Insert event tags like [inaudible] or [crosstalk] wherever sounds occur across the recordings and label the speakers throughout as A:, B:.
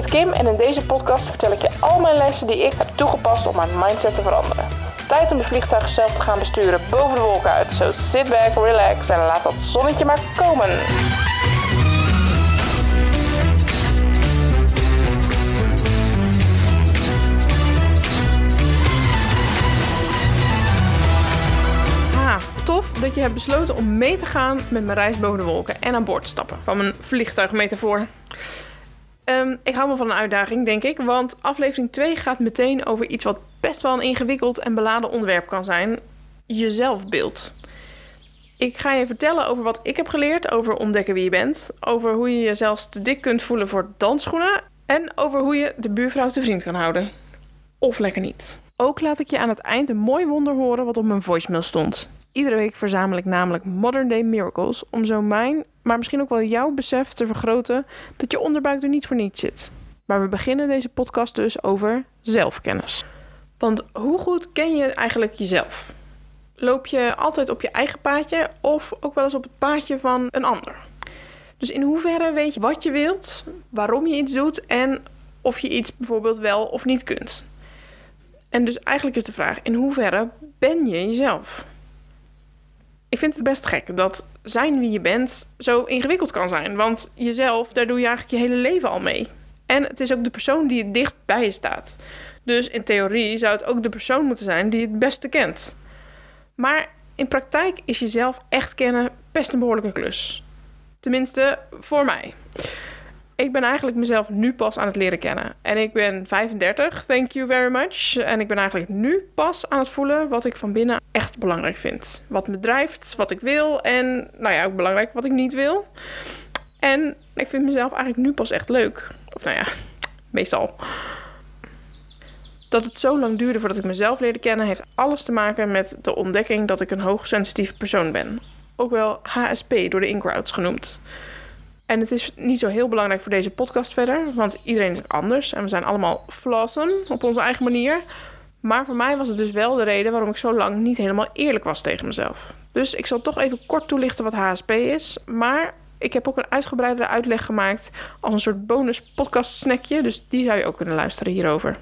A: heet Kim en in deze podcast vertel ik je al mijn lessen die ik heb toegepast om mijn mindset te veranderen. Tijd om de vliegtuig zelf te gaan besturen boven de wolken uit. So sit back, relax en laat dat zonnetje maar komen. Tof dat je hebt besloten om mee te gaan met mijn reis boven de wolken en aan boord te stappen van mijn vliegtuigmetafoor. Ehm, ik hou me van een uitdaging, denk ik, want aflevering 2 gaat meteen over iets wat best wel een ingewikkeld en beladen onderwerp kan zijn: je zelfbeeld. Ik ga je vertellen over wat ik heb geleerd over ontdekken wie je bent, over hoe je jezelf te dik kunt voelen voor dansschoenen en over hoe je de buurvrouw te vriend kan houden. Of lekker niet. Ook laat ik je aan het eind een mooi wonder horen wat op mijn voicemail stond. Iedere week verzamel ik namelijk Modern Day Miracles om zo mijn, maar misschien ook wel jouw besef te vergroten dat je onderbuik er niet voor niets zit. Maar we beginnen deze podcast dus over zelfkennis. Want hoe goed ken je eigenlijk jezelf? Loop je altijd op je eigen paadje of ook wel eens op het paadje van een ander? Dus in hoeverre weet je wat je wilt, waarom je iets doet en of je iets bijvoorbeeld wel of niet kunt? En dus eigenlijk is de vraag: in hoeverre ben je jezelf? Ik vind het best gek dat zijn wie je bent zo ingewikkeld kan zijn. Want jezelf, daar doe je eigenlijk je hele leven al mee. En het is ook de persoon die het dicht bij je staat. Dus in theorie zou het ook de persoon moeten zijn die het beste kent. Maar in praktijk is jezelf echt kennen best een behoorlijke klus. Tenminste, voor mij. Ik ben eigenlijk mezelf nu pas aan het leren kennen. En ik ben 35, thank you very much. En ik ben eigenlijk nu pas aan het voelen wat ik van binnen echt belangrijk vind. Wat me drijft, wat ik wil en, nou ja, ook belangrijk wat ik niet wil. En ik vind mezelf eigenlijk nu pas echt leuk. Of nou ja, [laughs] meestal. Dat het zo lang duurde voordat ik mezelf leerde kennen, heeft alles te maken met de ontdekking dat ik een hoogsensitief persoon ben. Ook wel HSP door de in-crowds genoemd. En het is niet zo heel belangrijk voor deze podcast verder, want iedereen is anders en we zijn allemaal flossen op onze eigen manier. Maar voor mij was het dus wel de reden waarom ik zo lang niet helemaal eerlijk was tegen mezelf. Dus ik zal toch even kort toelichten wat HSP is. Maar ik heb ook een uitgebreidere uitleg gemaakt als een soort bonus podcast snackje. Dus die zou je ook kunnen luisteren hierover.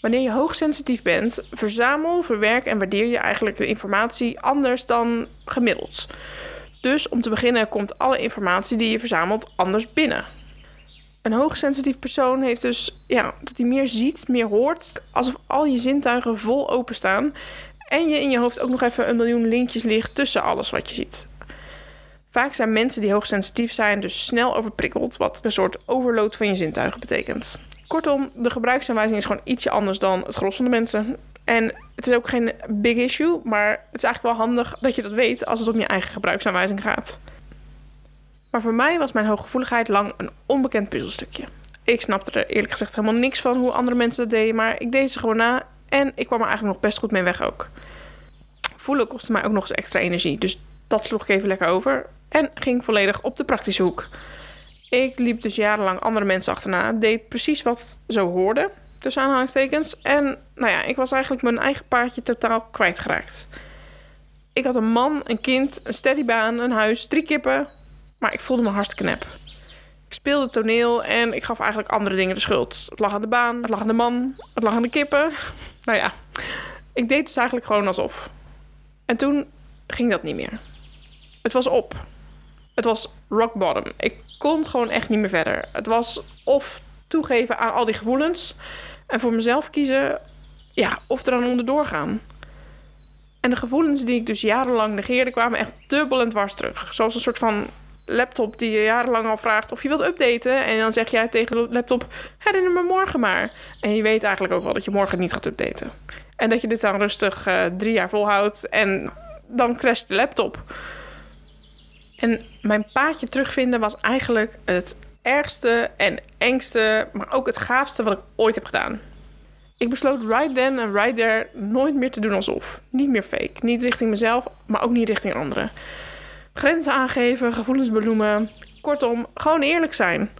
A: Wanneer je hoogsensitief bent, verzamel, verwerk en waardeer je eigenlijk de informatie anders dan gemiddeld. Dus om te beginnen komt alle informatie die je verzamelt anders binnen. Een hoogsensitief persoon heeft dus ja, dat hij meer ziet, meer hoort, alsof al je zintuigen vol openstaan en je in je hoofd ook nog even een miljoen linkjes ligt tussen alles wat je ziet. Vaak zijn mensen die hoogsensitief zijn dus snel overprikkeld, wat een soort overload van je zintuigen betekent. Kortom, de gebruiksaanwijzing is gewoon ietsje anders dan het gros van de mensen. En het is ook geen big issue, maar het is eigenlijk wel handig dat je dat weet als het om je eigen gebruiksaanwijzing gaat. Maar voor mij was mijn hooggevoeligheid lang een onbekend puzzelstukje. Ik snapte er eerlijk gezegd helemaal niks van hoe andere mensen dat deden, maar ik deed ze gewoon na en ik kwam er eigenlijk nog best goed mee weg ook. Voelen kostte mij ook nog eens extra energie, dus dat sloeg ik even lekker over en ging volledig op de praktische hoek. Ik liep dus jarenlang andere mensen achterna, deed precies wat zo hoorde, tussen aanhalingstekens. En nou ja, ik was eigenlijk mijn eigen paardje totaal kwijtgeraakt. Ik had een man, een kind, een steadybaan, een huis, drie kippen, maar ik voelde me hartstikke nep. Ik speelde toneel en ik gaf eigenlijk andere dingen de schuld. Het lag aan de baan, het lag aan de man, het lag aan de kippen. [laughs] Nou ja, ik deed dus eigenlijk gewoon alsof. En toen ging dat niet meer. Het was op. Het was rock bottom. Ik kon gewoon echt niet meer verder. Het was of toegeven aan al die gevoelens en voor mezelf kiezen, ja, of er aan onderdoor gaan. En de gevoelens die ik dus jarenlang negeerde, kwamen echt dubbel en dwars terug. Zoals een soort van laptop die je jarenlang al vraagt of je wilt updaten. En dan zeg jij tegen de laptop, herinner me morgen maar. En je weet eigenlijk ook wel dat je morgen niet gaat updaten. En dat je dit dan rustig uh, drie jaar volhoudt en dan crasht de laptop. En mijn paadje terugvinden was eigenlijk het ergste en engste, maar ook het gaafste wat ik ooit heb gedaan. Ik besloot right then en right there nooit meer te doen alsof. Niet meer fake. Niet richting mezelf, maar ook niet richting anderen. Grenzen aangeven, gevoelens benoemen. Kortom, gewoon eerlijk zijn.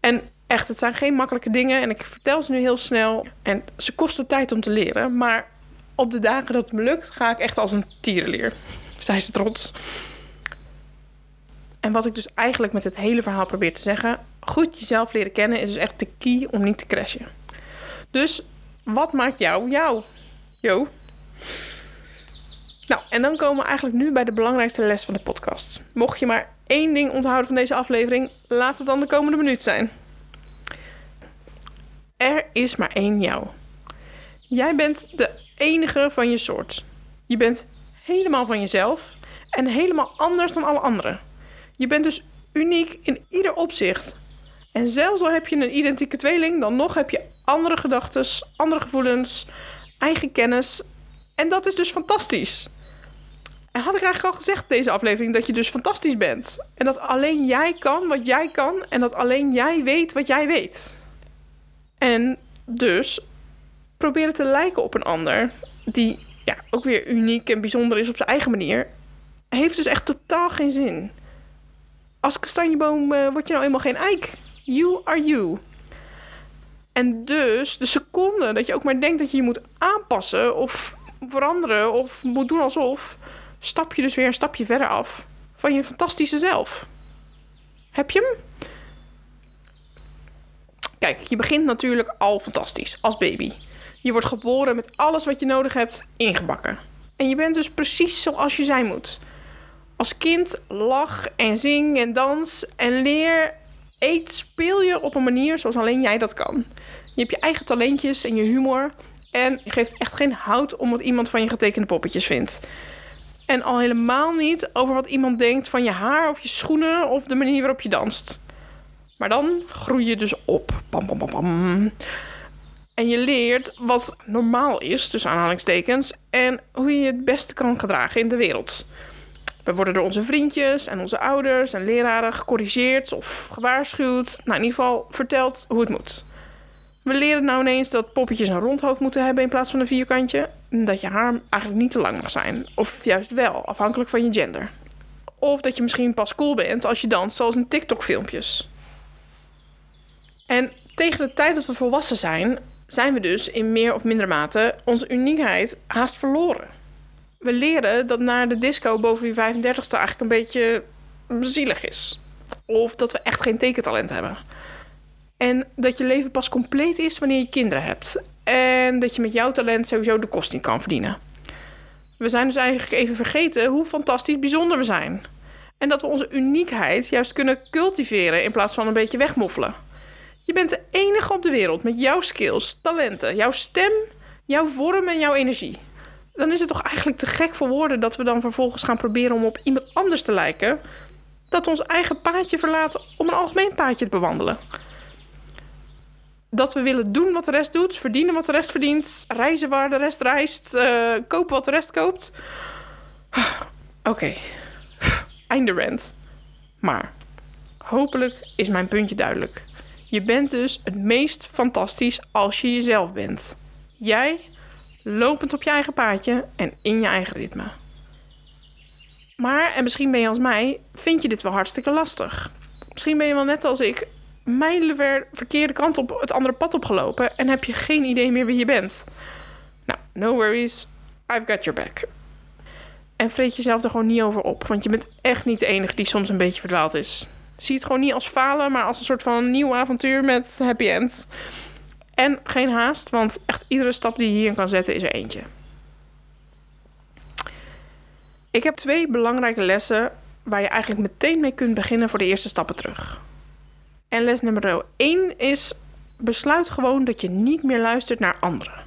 A: En echt, het zijn geen makkelijke dingen en ik vertel ze nu heel snel. En ze kosten tijd om te leren, maar op de dagen dat het me lukt, ga ik echt als een tierenleer. Zij ze trots. En wat ik dus eigenlijk met het hele verhaal probeer te zeggen, Goed jezelf leren kennen is dus echt de key om niet te crashen. Dus wat maakt jou jou? Jo. Nou, en dan komen we eigenlijk nu bij de belangrijkste les van de podcast. Mocht je maar één ding onthouden van deze aflevering, laat het dan de komende minuut zijn. Er is maar één jou. Jij bent de enige van je soort. Je bent helemaal van jezelf en helemaal anders dan alle anderen. Je bent dus uniek in ieder opzicht. En zelfs al heb je een identieke tweeling, dan nog heb je andere gedachten, andere gevoelens, eigen kennis. En dat is dus fantastisch. En had ik eigenlijk al gezegd deze aflevering dat je dus fantastisch bent. En dat alleen jij kan wat jij kan en dat alleen jij weet wat jij weet. En dus proberen te lijken op een ander die ja, ook weer uniek en bijzonder is op zijn eigen manier, heeft dus echt totaal geen zin. Als kastanjeboom uh, word je nou eenmaal geen eik. You are you. En dus de seconde dat je ook maar denkt dat je je moet aanpassen of veranderen of moet doen alsof, stap je dus weer een stapje verder af van je fantastische zelf. Heb je hem? Kijk, je begint natuurlijk al fantastisch als baby. Je wordt geboren met alles wat je nodig hebt ingebakken. En je bent dus precies zoals je zijn moet. Als kind lach en zing en dans en leer, eet, speel je op een manier zoals alleen jij dat kan. Je hebt je eigen talentjes en je humor. En je geeft echt geen hout om wat iemand van je getekende poppetjes vindt. En al helemaal niet over wat iemand denkt van je haar of je schoenen of de manier waarop je danst. Maar dan groei je dus op. Bam, bam, bam, bam. En je leert wat normaal is, tussen aanhalingstekens, en hoe je je het beste kan gedragen in de wereld. We worden door onze vriendjes en onze ouders en leraren gecorrigeerd of gewaarschuwd. Nou, in ieder geval verteld hoe het moet. We leren nou ineens dat poppetjes een rond hoofd moeten hebben in plaats van een vierkantje. En dat je haar eigenlijk niet te lang mag zijn. Of juist wel, afhankelijk van je gender. Of dat je misschien pas cool bent als je danst zoals in TikTok-filmpjes. En tegen de tijd dat we volwassen zijn, zijn we dus in meer of minder mate onze uniekheid haast verloren. We leren dat naar de disco boven je 35ste eigenlijk een beetje zielig is. Of dat we echt geen tekentalent hebben. En dat je leven pas compleet is wanneer je kinderen hebt. En dat je met jouw talent sowieso de kost niet kan verdienen. We zijn dus eigenlijk even vergeten hoe fantastisch bijzonder we zijn. En dat we onze uniekheid juist kunnen cultiveren in plaats van een beetje wegmoffelen. Je bent de enige op de wereld met jouw skills, talenten, jouw stem, jouw vorm en jouw energie. Dan is het toch eigenlijk te gek voor woorden dat we dan vervolgens gaan proberen om op iemand anders te lijken. Dat we ons eigen paadje verlaten om een algemeen paadje te bewandelen. Dat we willen doen wat de rest doet, verdienen wat de rest verdient, reizen waar de rest reist, uh, kopen wat de rest koopt. Oké, okay. einde rant. Maar hopelijk is mijn puntje duidelijk. Je bent dus het meest fantastisch als je jezelf bent. Jij, lopend op je eigen paadje en in je eigen ritme. Maar, en misschien ben je als mij, vind je dit wel hartstikke lastig. Misschien ben je wel net als ik mijlenver verkeerde kant op het andere pad opgelopen en heb je geen idee meer wie je bent. Nou, no worries, I've got your back. En vreet jezelf er gewoon niet over op, want je bent echt niet de enige die soms een beetje verdwaald is. Zie het gewoon niet als falen, maar als een soort van nieuw avontuur met happy end. En geen haast, want echt iedere stap die je hierin kan zetten is er eentje. Ik heb twee belangrijke lessen waar je eigenlijk meteen mee kunt beginnen voor de eerste stappen terug. En les nummer 1 is: besluit gewoon dat je niet meer luistert naar anderen.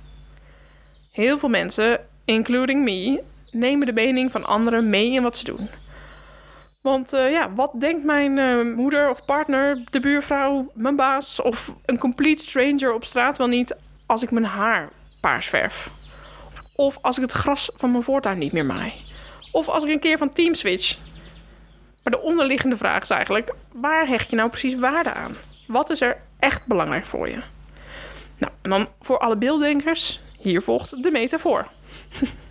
A: Heel veel mensen, including me, nemen de mening van anderen mee in wat ze doen. Want uh, ja, wat denkt mijn uh, moeder of partner, de buurvrouw, mijn baas of een complete stranger op straat wel niet als ik mijn haar paars verf? Of als ik het gras van mijn voortuin niet meer maai? Of als ik een keer van team switch? Maar de onderliggende vraag is eigenlijk: waar hecht je nou precies waarde aan? Wat is er echt belangrijk voor je? Nou, en dan voor alle beelddenkers, hier volgt de metafoor. [laughs]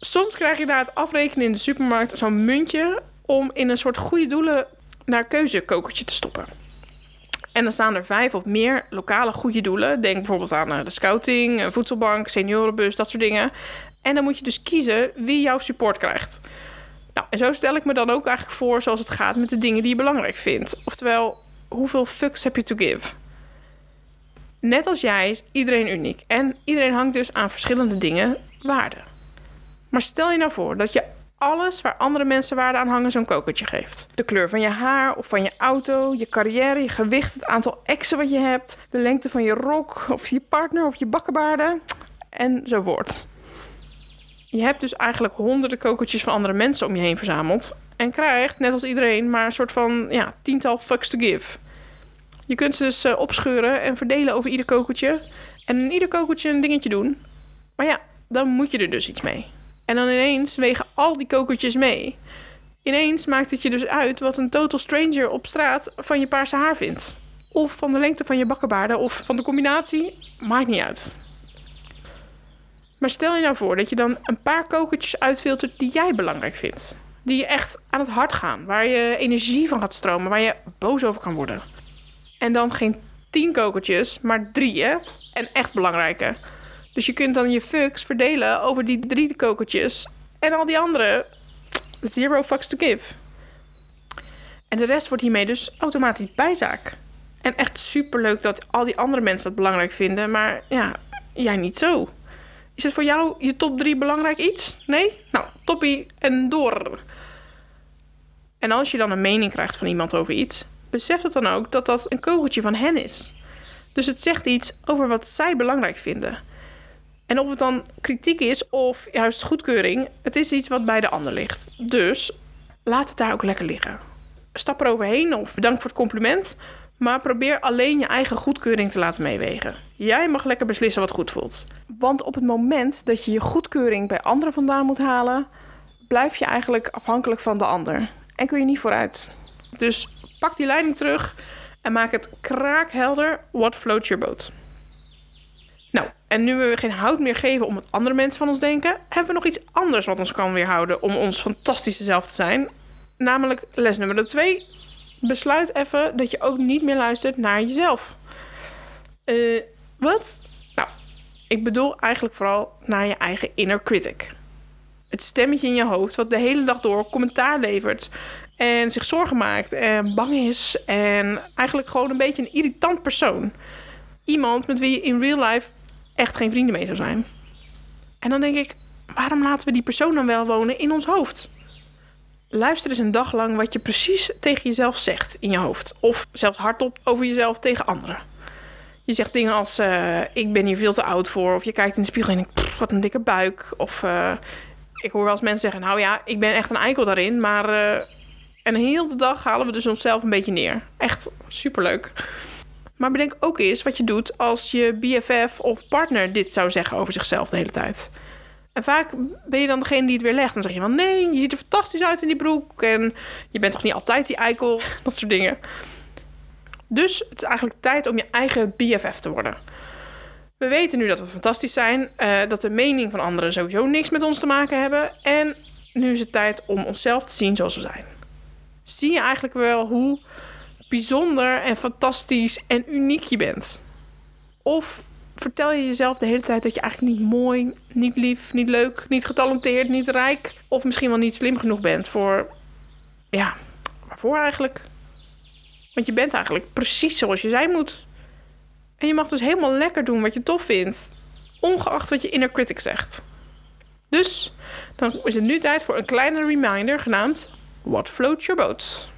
A: Soms krijg je na het afrekenen in de supermarkt zo'n muntje om in een soort goede doelen naar keuzekokertje te stoppen. En dan staan er vijf of meer lokale goede doelen. Denk bijvoorbeeld aan eh, de scouting, een voedselbank, seniorenbus, dat soort dingen. En dan moet je dus kiezen wie jouw support krijgt. Nou, en zo stel ik me dan ook eigenlijk voor zoals het gaat met de dingen die je belangrijk vindt. Oftewel, hoeveel fucks heb je to give? Net als jij is iedereen uniek. En iedereen hangt dus aan verschillende dingen waarde. Maar stel je nou voor dat je alles waar andere mensen waarde aan hangen zo'n kokertje geeft. De kleur van je haar of van je auto, je carrière, je gewicht, het aantal exen wat je hebt, de lengte van je rok of je partner of je bakkenbaarden enzovoort. Je hebt dus eigenlijk honderden kokertjes van andere mensen om je heen verzameld en krijgt, net als iedereen, maar een soort van ja, tiental fucks to give. Je kunt ze dus uh, opscheuren en verdelen over ieder kokertje en in ieder kokertje een dingetje doen. Maar ja, dan moet je er dus iets mee. En dan ineens wegen al die kokertjes mee. Ineens maakt het je dus uit wat een total stranger op straat van je paarse haar vindt. Of van de lengte van je bakkenbaarden of van de combinatie. Maakt niet uit. Maar stel je nou voor dat je dan een paar kokertjes uitfiltert die jij belangrijk vindt. Die je echt aan het hart gaan. Waar je energie van gaat stromen. Waar je boos over kan worden. En dan geen tien kokertjes, maar drie hè? En echt belangrijke. Dus je kunt dan je fucks verdelen over die drie kokertjes. En al die andere, zero fucks to give. En de rest wordt hiermee dus automatisch bijzaak. En echt superleuk dat al die andere mensen dat belangrijk vinden. Maar ja, jij niet zo. Is het voor jou je top 3 belangrijk iets? Nee? Nou, toppie en door. En als je dan een mening krijgt van iemand over iets, besef het dan ook dat dat een kogeltje van hen is. Dus het zegt iets over wat zij belangrijk vinden. En of het dan kritiek is of juist goedkeuring, het is iets wat bij de ander ligt. Dus laat het daar ook lekker liggen. Stap er overheen of bedankt voor het compliment. Maar probeer alleen je eigen goedkeuring te laten meewegen. Jij mag lekker beslissen wat goed voelt. Want op het moment dat je je goedkeuring bij anderen vandaan moet halen, blijf je eigenlijk afhankelijk van de ander. En kun je niet vooruit. Dus pak die leiding terug en maak het kraakhelder what floats your boat. En nu we geen hout meer geven om wat andere mensen van ons denken, hebben we nog iets anders wat ons kan weerhouden om ons fantastische zelf te zijn. Namelijk les nummer 2. Besluit even dat je ook niet meer luistert naar jezelf. Eh, wat? Nou, ik bedoel eigenlijk vooral naar je eigen inner critic. Het stemmetje in je hoofd wat de hele dag door commentaar levert. En zich zorgen maakt en bang is. En eigenlijk gewoon een beetje een irritant persoon. Iemand met wie je in real life echt geen vrienden mee zou zijn. En dan denk ik, waarom laten we die persoon dan wel wonen in ons hoofd? Luister eens een dag lang wat je precies tegen jezelf zegt in je hoofd. Of zelfs hardop over jezelf tegen anderen. Je zegt dingen als: uh, Ik ben hier veel te oud voor. Of je kijkt in de spiegel en denkt: Wat een dikke buik. Of uh, ik hoor wel eens mensen zeggen: Nou ja, ik ben echt een eikel daarin. Maar. Uh, en heel de dag halen we dus onszelf een beetje neer. Echt superleuk. Maar bedenk ook eens wat je doet als je BFF of partner dit zou zeggen over zichzelf de hele tijd. En vaak ben je dan degene die het weer legt. Dan zeg je van nee, je ziet er fantastisch uit in die broek. En je bent toch niet altijd die eikel. [laughs] Dat soort dingen. Dus het is eigenlijk tijd om je eigen BFF te worden. We weten nu dat we fantastisch zijn. Uh, dat de mening van anderen sowieso niks met ons te maken hebben. En nu is het tijd om onszelf te zien zoals we zijn. Zie je eigenlijk wel hoe bijzonder en fantastisch en uniek je bent? Of vertel je jezelf de hele tijd dat je eigenlijk niet mooi, niet lief, niet leuk, niet getalenteerd, niet rijk of misschien wel niet slim genoeg bent voor. Ja, waarvoor eigenlijk? Want je bent eigenlijk precies zoals je zijn moet. En je mag dus helemaal lekker doen wat je tof vindt, ongeacht wat je inner critic zegt. Dus dan is het nu tijd voor een kleine reminder genaamd What floats your boats?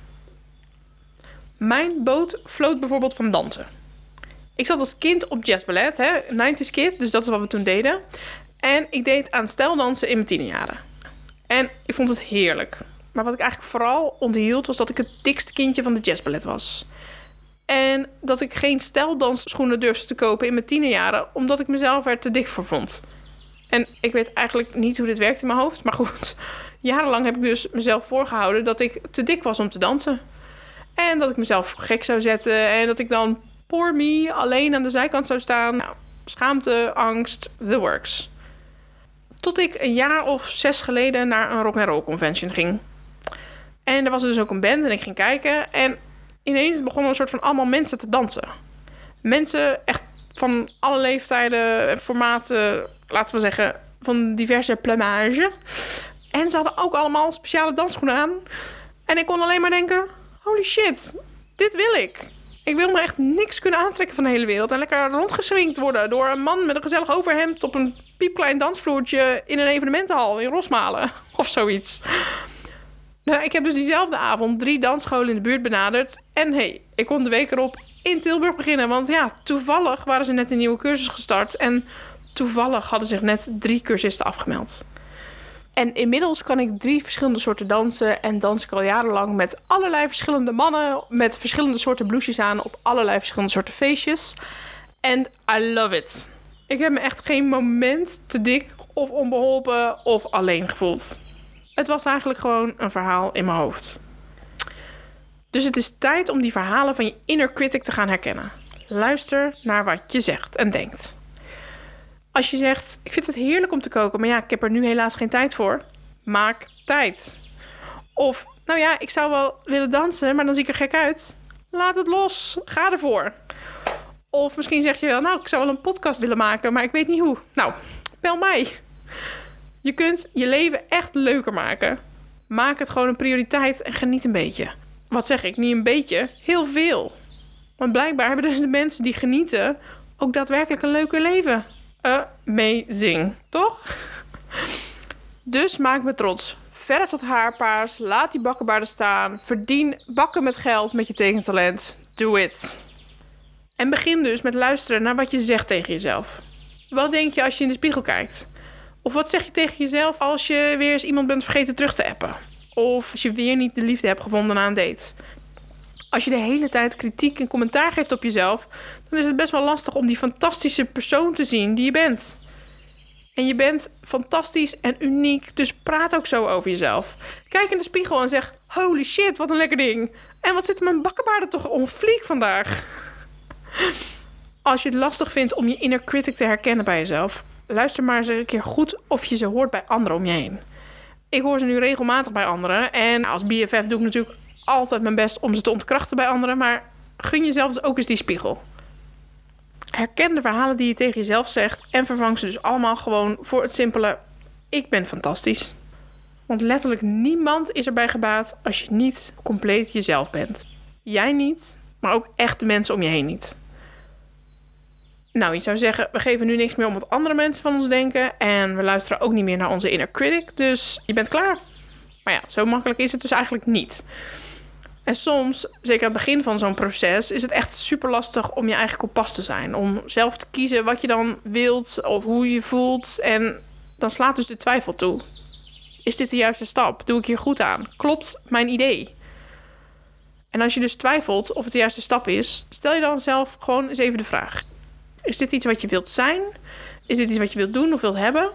A: Mijn boot floot bijvoorbeeld van dansen. Ik zat als kind op jazzballet, hè, 90s kid, dus dat is wat we toen deden. En ik deed aan steldansen in mijn tienerjaren. En ik vond het heerlijk. Maar wat ik eigenlijk vooral onthield was dat ik het dikste kindje van de jazzballet was. En dat ik geen steldansschoenen durfde te kopen in mijn tienerjaren, omdat ik mezelf er te dik voor vond. En ik weet eigenlijk niet hoe dit werkt in mijn hoofd, maar goed. Jarenlang heb ik dus mezelf voorgehouden dat ik te dik was om te dansen. En dat ik mezelf gek zou zetten en dat ik dan poor me alleen aan de zijkant zou staan. Nou, schaamte, angst, the works. Tot ik een jaar of zes geleden naar een rock and roll convention ging. En er was dus ook een band en ik ging kijken. En ineens begonnen een soort van allemaal mensen te dansen. Mensen echt van alle leeftijden, formaten, laten we zeggen, van diverse plumage. En ze hadden ook allemaal speciale dansschoenen aan. En ik kon alleen maar denken: holy shit, dit wil ik. Ik wil me echt niks kunnen aantrekken van de hele wereld. En lekker rondgeswingd worden door een man met een gezellig overhemd op een piepklein dansvloertje in een evenementenhal in Rosmalen [laughs] of zoiets. Nou, ik heb dus diezelfde avond drie dansscholen in de buurt benaderd. En hey, ik kon de week erop in Tilburg beginnen. Want ja, toevallig waren ze net een nieuwe cursus gestart. En toevallig hadden zich net drie cursisten afgemeld. En inmiddels kan ik drie verschillende soorten dansen. En dans ik al jarenlang met allerlei verschillende mannen. Met verschillende soorten blouses aan op allerlei verschillende soorten feestjes. En I love it. Ik heb me echt geen moment te dik of onbeholpen of alleen gevoeld. Het was eigenlijk gewoon een verhaal in mijn hoofd. Dus het is tijd om die verhalen van je inner critic te gaan herkennen. Luister naar wat je zegt en denkt. Als je zegt: Ik vind het heerlijk om te koken, maar ja, ik heb er nu helaas geen tijd voor. Maak tijd. Of, nou ja, ik zou wel willen dansen, maar dan zie ik er gek uit. Laat het los. Ga ervoor. Of misschien zeg je wel: Nou, ik zou wel een podcast willen maken, maar ik weet niet hoe. Nou, bel mij. Je kunt je leven echt leuker maken. Maak het gewoon een prioriteit en geniet een beetje. Wat zeg ik? Niet een beetje, heel veel. Want blijkbaar hebben dus de mensen die genieten ook daadwerkelijk een leuker leven. Amazing, toch? Dus maak me trots. Verf tot haarpaars, laat die bakkenbaarden staan. Verdien bakken met geld met je tegentalent. Do it. En begin dus met luisteren naar wat je zegt tegen jezelf. Wat denk je als je in de spiegel kijkt? Of wat zeg je tegen jezelf als je weer eens iemand bent vergeten terug te appen? Of als je weer niet de liefde hebt gevonden na een date? Als je de hele tijd kritiek en commentaar geeft op jezelf, dan is het best wel lastig om die fantastische persoon te zien die je bent. En je bent fantastisch en uniek, dus praat ook zo over jezelf. Kijk in de spiegel en zeg: Holy shit, wat een lekker ding. En wat zitten mijn bakkenbaarden toch on fleek vandaag? Als je het lastig vindt om je inner critic te herkennen bij jezelf, luister maar eens een keer goed of je ze hoort bij anderen om je heen. Ik hoor ze nu regelmatig bij anderen. En als BFF doe ik natuurlijk altijd mijn best om ze te ontkrachten bij anderen. Maar gun jezelf dus ook eens die spiegel. Herken de verhalen die je tegen jezelf zegt. En vervang ze dus allemaal gewoon voor het simpele: Ik ben fantastisch. Want letterlijk niemand is erbij gebaat als je niet compleet jezelf bent. Jij niet, maar ook echt de mensen om je heen niet. Nou, je zou zeggen, we geven nu niks meer om wat andere mensen van ons denken. En we luisteren ook niet meer naar onze inner critic. Dus je bent klaar. Maar ja, zo makkelijk is het dus eigenlijk niet. En soms, zeker aan het begin van zo'n proces, is het echt super lastig om je eigen kompas te zijn. Om zelf te kiezen wat je dan wilt of hoe je voelt. En dan slaat dus de twijfel toe. Is dit de juiste stap? Doe ik hier goed aan? Klopt mijn idee? En als je dus twijfelt of het de juiste stap is, stel je dan zelf gewoon eens even de vraag: Is dit iets wat je wilt zijn? Is dit iets wat je wilt doen of wilt hebben?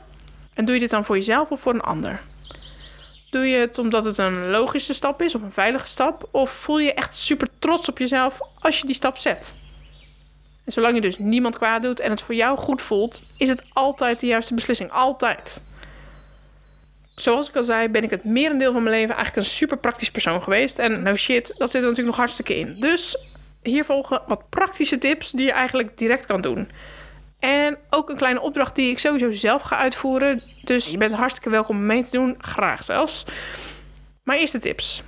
A: En doe je dit dan voor jezelf of voor een ander? Doe je het omdat het een logische stap is of een veilige stap? Of voel je echt super trots op jezelf als je die stap zet? En zolang je dus niemand kwaad doet en het voor jou goed voelt, is het altijd de juiste beslissing. Altijd. Zoals ik al zei, ben ik het merendeel van mijn leven eigenlijk een super praktisch persoon geweest. En no shit, dat zit er natuurlijk nog hartstikke in. Dus hier volgen wat praktische tips die je eigenlijk direct kan doen. En ook een kleine opdracht die ik sowieso zelf ga uitvoeren. Dus je bent hartstikke welkom om mee te doen. Graag zelfs. Maar eerst de tips.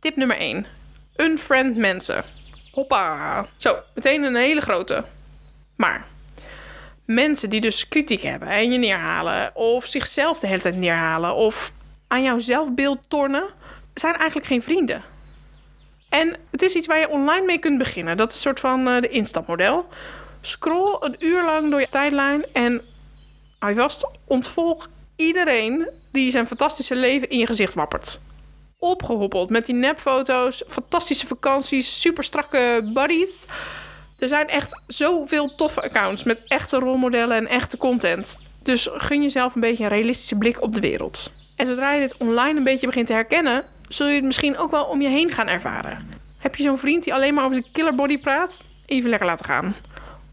A: Tip nummer 1. Unfriend mensen. Hoppa. Zo, meteen een hele grote. Maar mensen die dus kritiek hebben en je neerhalen... of zichzelf de hele tijd neerhalen... of aan jouw zelfbeeld tornen... zijn eigenlijk geen vrienden. En het is iets waar je online mee kunt beginnen. Dat is een soort van uh, de instapmodel. Scroll een uur lang door je tijdlijn en hou vast, ontvolg iedereen die zijn fantastische leven in je gezicht wappert. Opgehoppeld met die nepfoto's, fantastische vakanties, super strakke buddies. Er zijn echt zoveel toffe accounts met echte rolmodellen en echte content. Dus gun jezelf een beetje een realistische blik op de wereld. En zodra je dit online een beetje begint te herkennen, zul je het misschien ook wel om je heen gaan ervaren. Heb je zo'n vriend die alleen maar over zijn killer body praat? Even lekker laten gaan.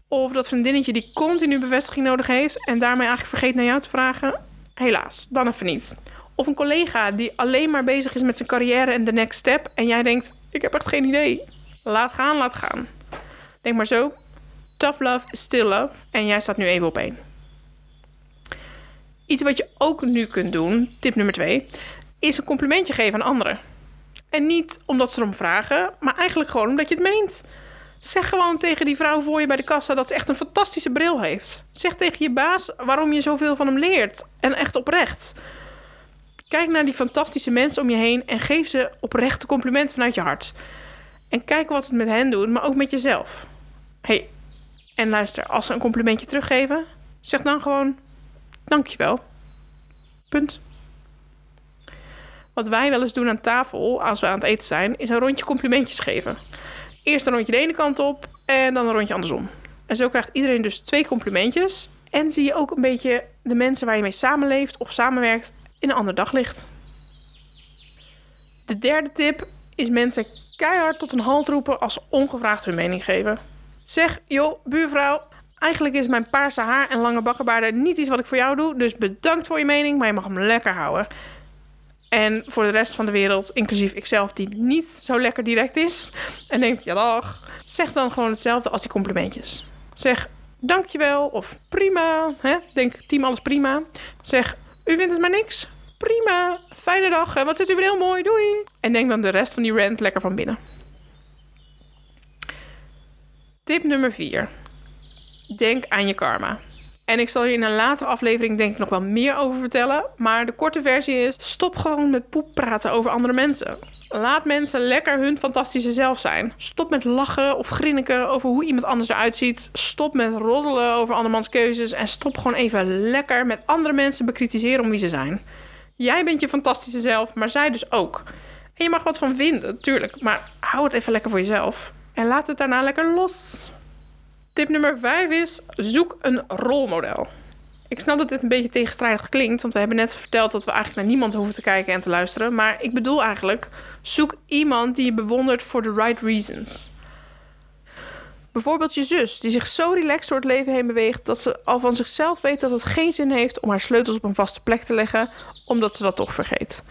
A: Of dat vriendinnetje die continu bevestiging nodig heeft en daarmee eigenlijk vergeet naar jou te vragen. Helaas, dan even niet. Of een collega die alleen maar bezig is met zijn carrière en de next step en jij denkt: ik heb echt geen idee. Laat gaan, laat gaan. Denk maar zo. Tough love is still love. En jij staat nu even op één. Iets wat je ook nu kunt doen, tip nummer twee, is een complimentje geven aan anderen. En niet omdat ze erom vragen, maar eigenlijk gewoon omdat je het meent. Zeg gewoon tegen die vrouw voor je bij de kassa dat ze echt een fantastische bril heeft. Zeg tegen je baas waarom je zoveel van hem leert. En echt oprecht. Kijk naar die fantastische mensen om je heen en geef ze oprechte complimenten vanuit je hart. En kijk wat het met hen doet, maar ook met jezelf. hey, en luister, als ze een complimentje teruggeven, zeg dan gewoon dankjewel. Punt. Wat wij wel eens doen aan tafel, als we aan het eten zijn, is een rondje complimentjes geven. Eerst een rondje de ene kant op en dan een rondje andersom. En zo krijgt iedereen dus twee complimentjes. En zie je ook een beetje de mensen waar je mee samenleeft of samenwerkt in een ander daglicht. De derde tip is mensen keihard tot een halt roepen als ze ongevraagd hun mening geven. Zeg, joh, buurvrouw, eigenlijk is mijn paarse haar en lange bakkenbaarden niet iets wat ik voor jou doe, dus bedankt voor je mening, maar je mag hem lekker houden. En voor de rest van de wereld, inclusief ikzelf, die niet zo lekker direct is en denkt, ja dag, zeg dan gewoon hetzelfde als die complimentjes. Zeg, dankjewel of prima, hè? denk team alles prima. Zeg, u vindt het maar niks? Prima, fijne dag en wat zit u weer heel mooi, doei. En denk dan de rest van die rant lekker van binnen. Tip nummer 4. Denk aan je karma. En ik zal je in een latere aflevering denk ik nog wel meer over vertellen. Maar de korte versie is: stop gewoon met poep praten over andere mensen. Laat mensen lekker hun fantastische zelf zijn. Stop met lachen of grinniken over hoe iemand anders eruit ziet. Stop met roddelen over andermans keuzes. En stop gewoon even lekker met andere mensen bekritiseren om wie ze zijn. Jij bent je fantastische zelf, maar zij dus ook. En je mag wat van vinden, natuurlijk. Maar hou het even lekker voor jezelf. En laat het daarna lekker los. Tip nummer 5 is: zoek een rolmodel. Ik snap dat dit een beetje tegenstrijdig klinkt, want we hebben net verteld dat we eigenlijk naar niemand hoeven te kijken en te luisteren. Maar ik bedoel eigenlijk: zoek iemand die je bewondert voor the right reasons. Bijvoorbeeld je zus, die zich zo relaxed door het leven heen beweegt dat ze al van zichzelf weet dat het geen zin heeft om haar sleutels op een vaste plek te leggen, omdat ze dat toch vergeet.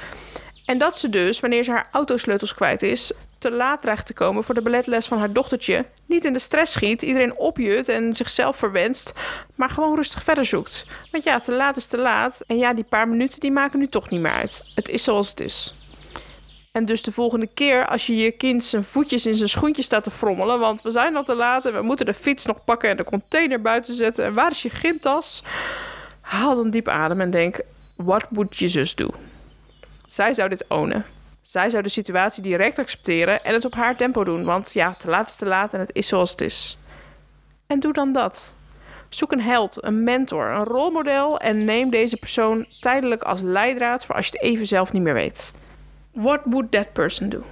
A: En dat ze dus, wanneer ze haar autosleutels kwijt is, te laat dreigt te komen voor de balletles van haar dochtertje, niet in de stress schiet, iedereen opjut en zichzelf verwenst, maar gewoon rustig verder zoekt. Want ja, te laat is te laat en ja, die paar minuten die maken nu toch niet meer uit. Het is zoals het is. En dus de volgende keer als je je kind zijn voetjes in zijn schoentjes staat te frommelen, want we zijn al te laat en we moeten de fiets nog pakken en de container buiten zetten en waar is je gymtas? Haal dan diep adem en denk, what would je zus do? Zij zou dit ownen. Zij zou de situatie direct accepteren en het op haar tempo doen, want ja, te laat is te laat en het is zoals het is. En doe dan dat. Zoek een held, een mentor, een rolmodel en neem deze persoon tijdelijk als leidraad voor als je het even zelf niet meer weet. What would that person do?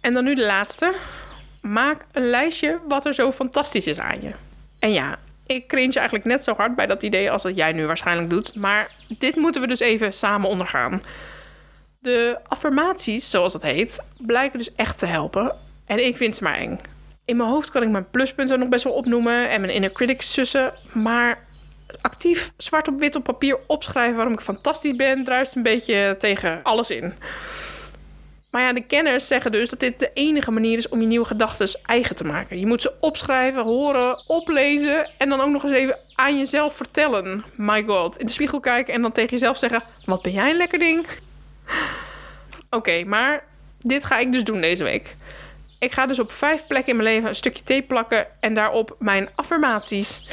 A: En dan nu de laatste. Maak een lijstje wat er zo fantastisch is aan je. En ja, ik cringe eigenlijk net zo hard bij dat idee als dat jij nu waarschijnlijk doet. Maar dit moeten we dus even samen ondergaan. De affirmaties, zoals dat heet, blijken dus echt te helpen. En ik vind ze maar eng. In mijn hoofd kan ik mijn pluspunten nog best wel opnoemen en mijn inner critics sussen. Maar actief zwart op wit op papier opschrijven waarom ik fantastisch ben, druist een beetje tegen alles in. Maar ja, de kenners zeggen dus dat dit de enige manier is om je nieuwe gedachten eigen te maken. Je moet ze opschrijven, horen, oplezen en dan ook nog eens even aan jezelf vertellen. My god, in de spiegel kijken en dan tegen jezelf zeggen: Wat ben jij een lekker ding? [laughs] Oké, maar dit ga ik dus doen deze week. Ik ga dus op vijf plekken in mijn leven een stukje tape plakken en daarop mijn affirmaties.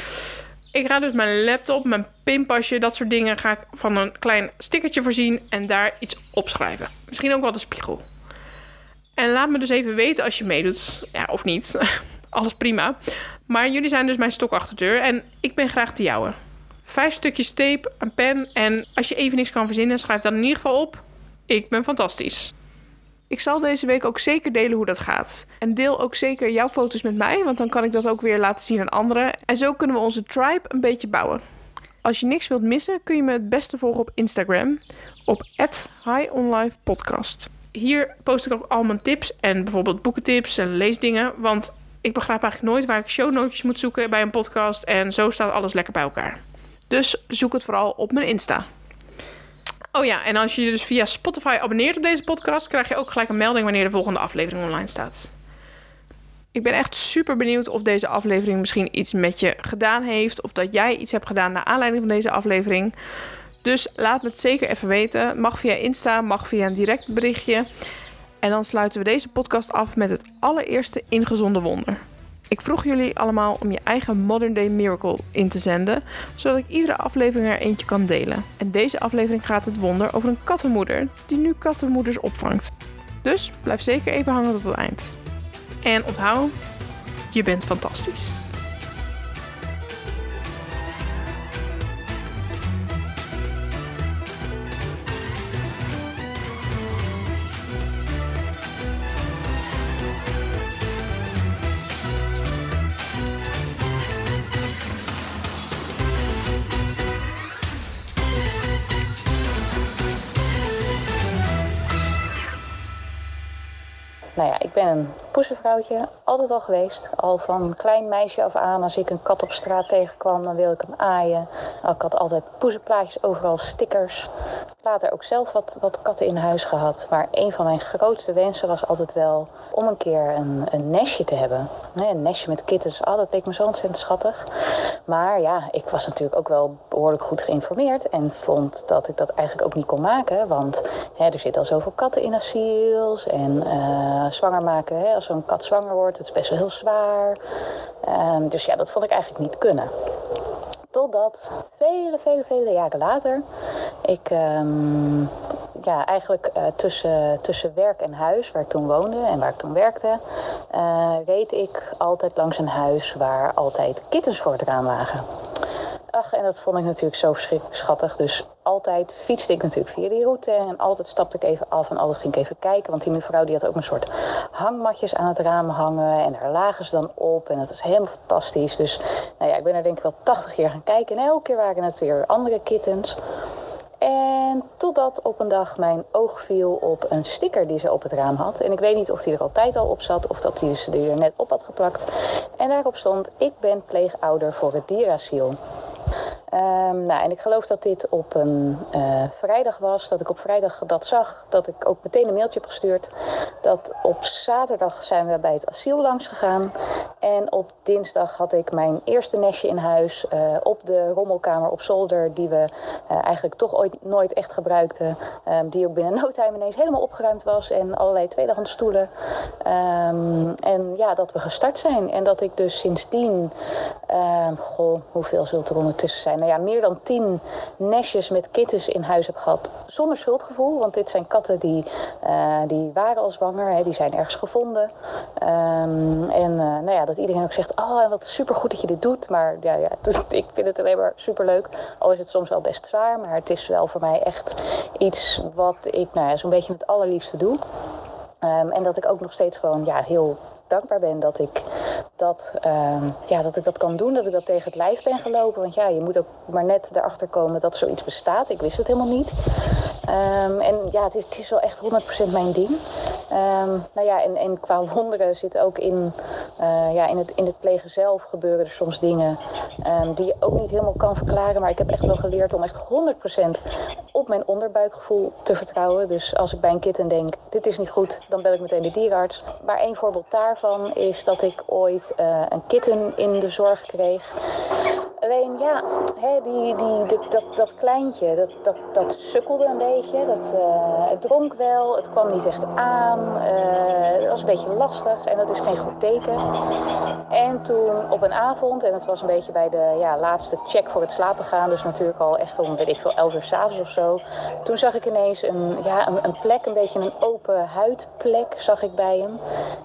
A: Ik ga dus mijn laptop, mijn pinpasje, dat soort dingen ga ik van een klein stickertje voorzien en daar iets opschrijven. Misschien ook wel de spiegel. En laat me dus even weten als je meedoet. Ja, of niet. [laughs] Alles prima. Maar jullie zijn dus mijn stok achter de deur en ik ben graag de jouwe. Vijf stukjes tape, een pen en als je even niks kan verzinnen, schrijf dan in ieder geval op. Ik ben fantastisch. Ik zal deze week ook zeker delen hoe dat gaat. En deel ook zeker jouw foto's met mij, want dan kan ik dat ook weer laten zien aan anderen. En zo kunnen we onze tribe een beetje bouwen. Als je niks wilt missen, kun je me het beste volgen op Instagram op @highonlifepodcast. Hier post ik ook al mijn tips en bijvoorbeeld boekentips en leesdingen, want ik begrijp eigenlijk nooit waar ik shownotes moet zoeken bij een podcast en zo staat alles lekker bij elkaar. Dus zoek het vooral op mijn Insta. Oh ja, en als je je dus via Spotify abonneert op deze podcast, krijg je ook gelijk een melding wanneer de volgende aflevering online staat. Ik ben echt super benieuwd of deze aflevering misschien iets met je gedaan heeft. Of dat jij iets hebt gedaan naar aanleiding van deze aflevering. Dus laat me het zeker even weten. Mag via Insta, mag via een direct berichtje. En dan sluiten we deze podcast af met het allereerste ingezonde wonder. Ik vroeg jullie allemaal om je eigen Modern Day Miracle in te zenden, zodat ik iedere aflevering er eentje kan delen. En deze aflevering gaat het wonder over een kattenmoeder die nu kattenmoeders opvangt. Dus blijf zeker even hangen tot het eind. En onthoud, je bent fantastisch.
B: Nou ja, ik ben een poesenvrouwtje, altijd al geweest. Al van klein meisje af aan, als ik een kat op straat tegenkwam, dan wilde ik hem aaien. Ik had altijd poesenplaatjes, overal stickers. Later ook zelf wat, wat katten in huis gehad. Maar een van mijn grootste wensen was altijd wel om een keer een, een nestje te hebben. Een nestje met kittens, oh, dat leek me zo ontzettend schattig. Maar ja, ik was natuurlijk ook wel behoorlijk goed geïnformeerd. En vond dat ik dat eigenlijk ook niet kon maken. Want hè, er zitten al zoveel katten in asiels. En uh, zwanger maken, hè, als zo'n kat zwanger wordt, het is best wel heel zwaar. Uh, dus ja, dat vond ik eigenlijk niet kunnen. Totdat vele, vele, vele jaren later ik um, ja, eigenlijk uh, tussen, tussen werk en huis, waar ik toen woonde en waar ik toen werkte, uh, reed ik altijd langs een huis waar altijd kittens voor het raam lagen. Ach, en dat vond ik natuurlijk zo schattig. Dus altijd fietste ik natuurlijk via die route. En altijd stapte ik even af en altijd ging ik even kijken. Want die mevrouw die had ook een soort hangmatjes aan het raam hangen. En daar lagen ze dan op. En dat was helemaal fantastisch. Dus nou ja, ik ben er denk ik wel 80 keer gaan kijken. En elke keer waren het weer andere kittens. En totdat op een dag mijn oog viel op een sticker die ze op het raam had. En ik weet niet of die er altijd al op zat of dat die ze er net op had geplakt. En daarop stond: Ik ben pleegouder voor het dierasiel. Um, nou, en ik geloof dat dit op een uh, vrijdag was. Dat ik op vrijdag dat zag. Dat ik ook meteen een mailtje heb gestuurd. Dat op zaterdag zijn we bij het asiel langs gegaan. En op dinsdag had ik mijn eerste nestje in huis. Uh, op de rommelkamer op zolder. Die we uh, eigenlijk toch ooit nooit echt gebruikten. Um, die ook binnen [laughs] no ineens helemaal opgeruimd was. En allerlei tweedehands stoelen. Um, en ja, dat we gestart zijn. En dat ik dus sindsdien... goh, hoeveel zult er ondertussen zijn? Nou ja, meer dan tien nestjes met kittens in huis heb gehad. Zonder schuldgevoel, want dit zijn katten die, uh, die waren al zwanger. Hè, die zijn ergens gevonden. Um, en uh, nou ja, dat iedereen ook zegt, oh wat supergoed dat je dit doet. Maar ja, ja [laughs] ik vind het alleen maar superleuk. Al is het soms wel best zwaar, maar het is wel voor mij echt iets wat ik nou ja, zo'n beetje het allerliefste doe. Um, en dat ik ook nog steeds gewoon ja, heel dankbaar ben dat ik dat, uh, ja, dat ik dat kan doen. Dat ik dat tegen het lijf ben gelopen. Want ja, je moet ook maar net erachter komen dat zoiets bestaat. Ik wist het helemaal niet. Um, en ja, het is, het is wel echt 100% mijn ding. Um, nou ja, en, en qua wonderen zit ook in, uh, ja, in, het, in het plegen zelf gebeuren er soms dingen um, die je ook niet helemaal kan verklaren. Maar ik heb echt wel geleerd om echt 100% op mijn onderbuikgevoel te vertrouwen. Dus als ik bij een kitten denk, dit is niet goed, dan bel ik meteen de dierenarts. Maar één voorbeeld daarvan is dat ik ooit uh, een kitten in de zorg kreeg. Alleen ja, hè, die, die, dat, dat kleintje, dat, dat, dat sukkelde een beetje. Dat, uh, het dronk wel, het kwam niet echt aan. Het was een beetje lastig en dat is geen goed teken. En toen op een avond, en het was een beetje bij de ja, laatste check voor het slapen gaan. Dus natuurlijk al echt om, weet ik veel, 11 uur s'avonds of zo. Toen zag ik ineens een, ja, een, een plek, een beetje een open huidplek zag ik bij hem.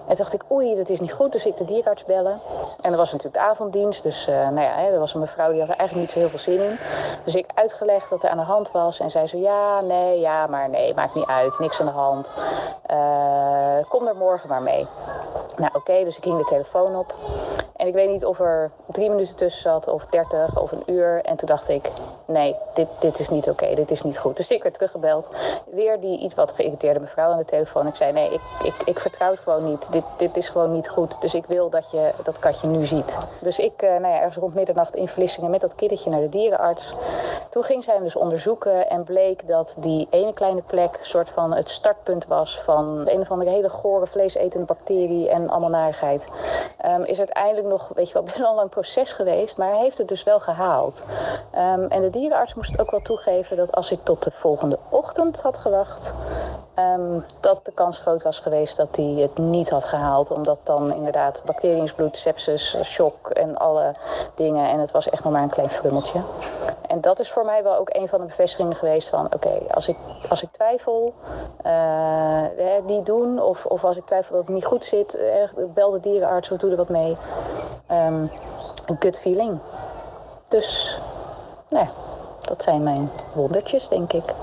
B: En dacht ik, oei, dat is niet goed. Dus ik de dierarts bellen. En er was natuurlijk de avonddienst. Dus uh, nou ja, er was een mevrouw die had er eigenlijk niet zo heel veel zin in. Dus ik uitgelegd wat er aan de hand was. En zij zo, ja, nee, ja, maar nee, maakt niet uit. Niks aan de hand. Uh, kom er morgen maar mee. Nou oké, dus ik hing de telefoon op. En ik weet niet of er drie minuten tussen zat of dertig of een uur. En toen dacht ik, nee, dit, dit is niet oké, dit is niet goed. Dus ik werd teruggebeld. Weer die iets wat geïrriteerde mevrouw aan de telefoon. Ik zei, nee, ik, ik, ik vertrouw het gewoon niet. Dit, dit is gewoon niet goed. Dus ik wil dat je dat katje nu ziet. Dus ik, uh, nou ja, ergens rond middernacht in Vlissingen met dat kindertje naar de dierenarts. Toen ging zij hem dus onderzoeken en bleek dat die ene kleine plek soort van het startpunt was van een of andere hele gore vleesetende bacterie en allemaal narigheid. Um, is uiteindelijk nog, weet je wel, [laughs] best wel een lang proces geweest, maar hij heeft het dus wel gehaald. Um, en de dierenarts moest ook wel toegeven dat als ik tot de volgende ochtend had gewacht, um, dat de kans groot was geweest dat hij het niet had gehaald. Omdat dan inderdaad bacteriën in bloed, sepsis, shock en alle dingen. En het was echt nog maar een klein frummeltje. En dat is voor mij wel ook een van de bevestigingen geweest van... oké, als, ik, als ik twijfel, uh, niet doen. Of, of als ik twijfel dat het niet goed zit, uh, bel de dierenarts of doe er wat mee. Um, een gut feeling. Dus, nou, dat zijn mijn wondertjes, denk ik.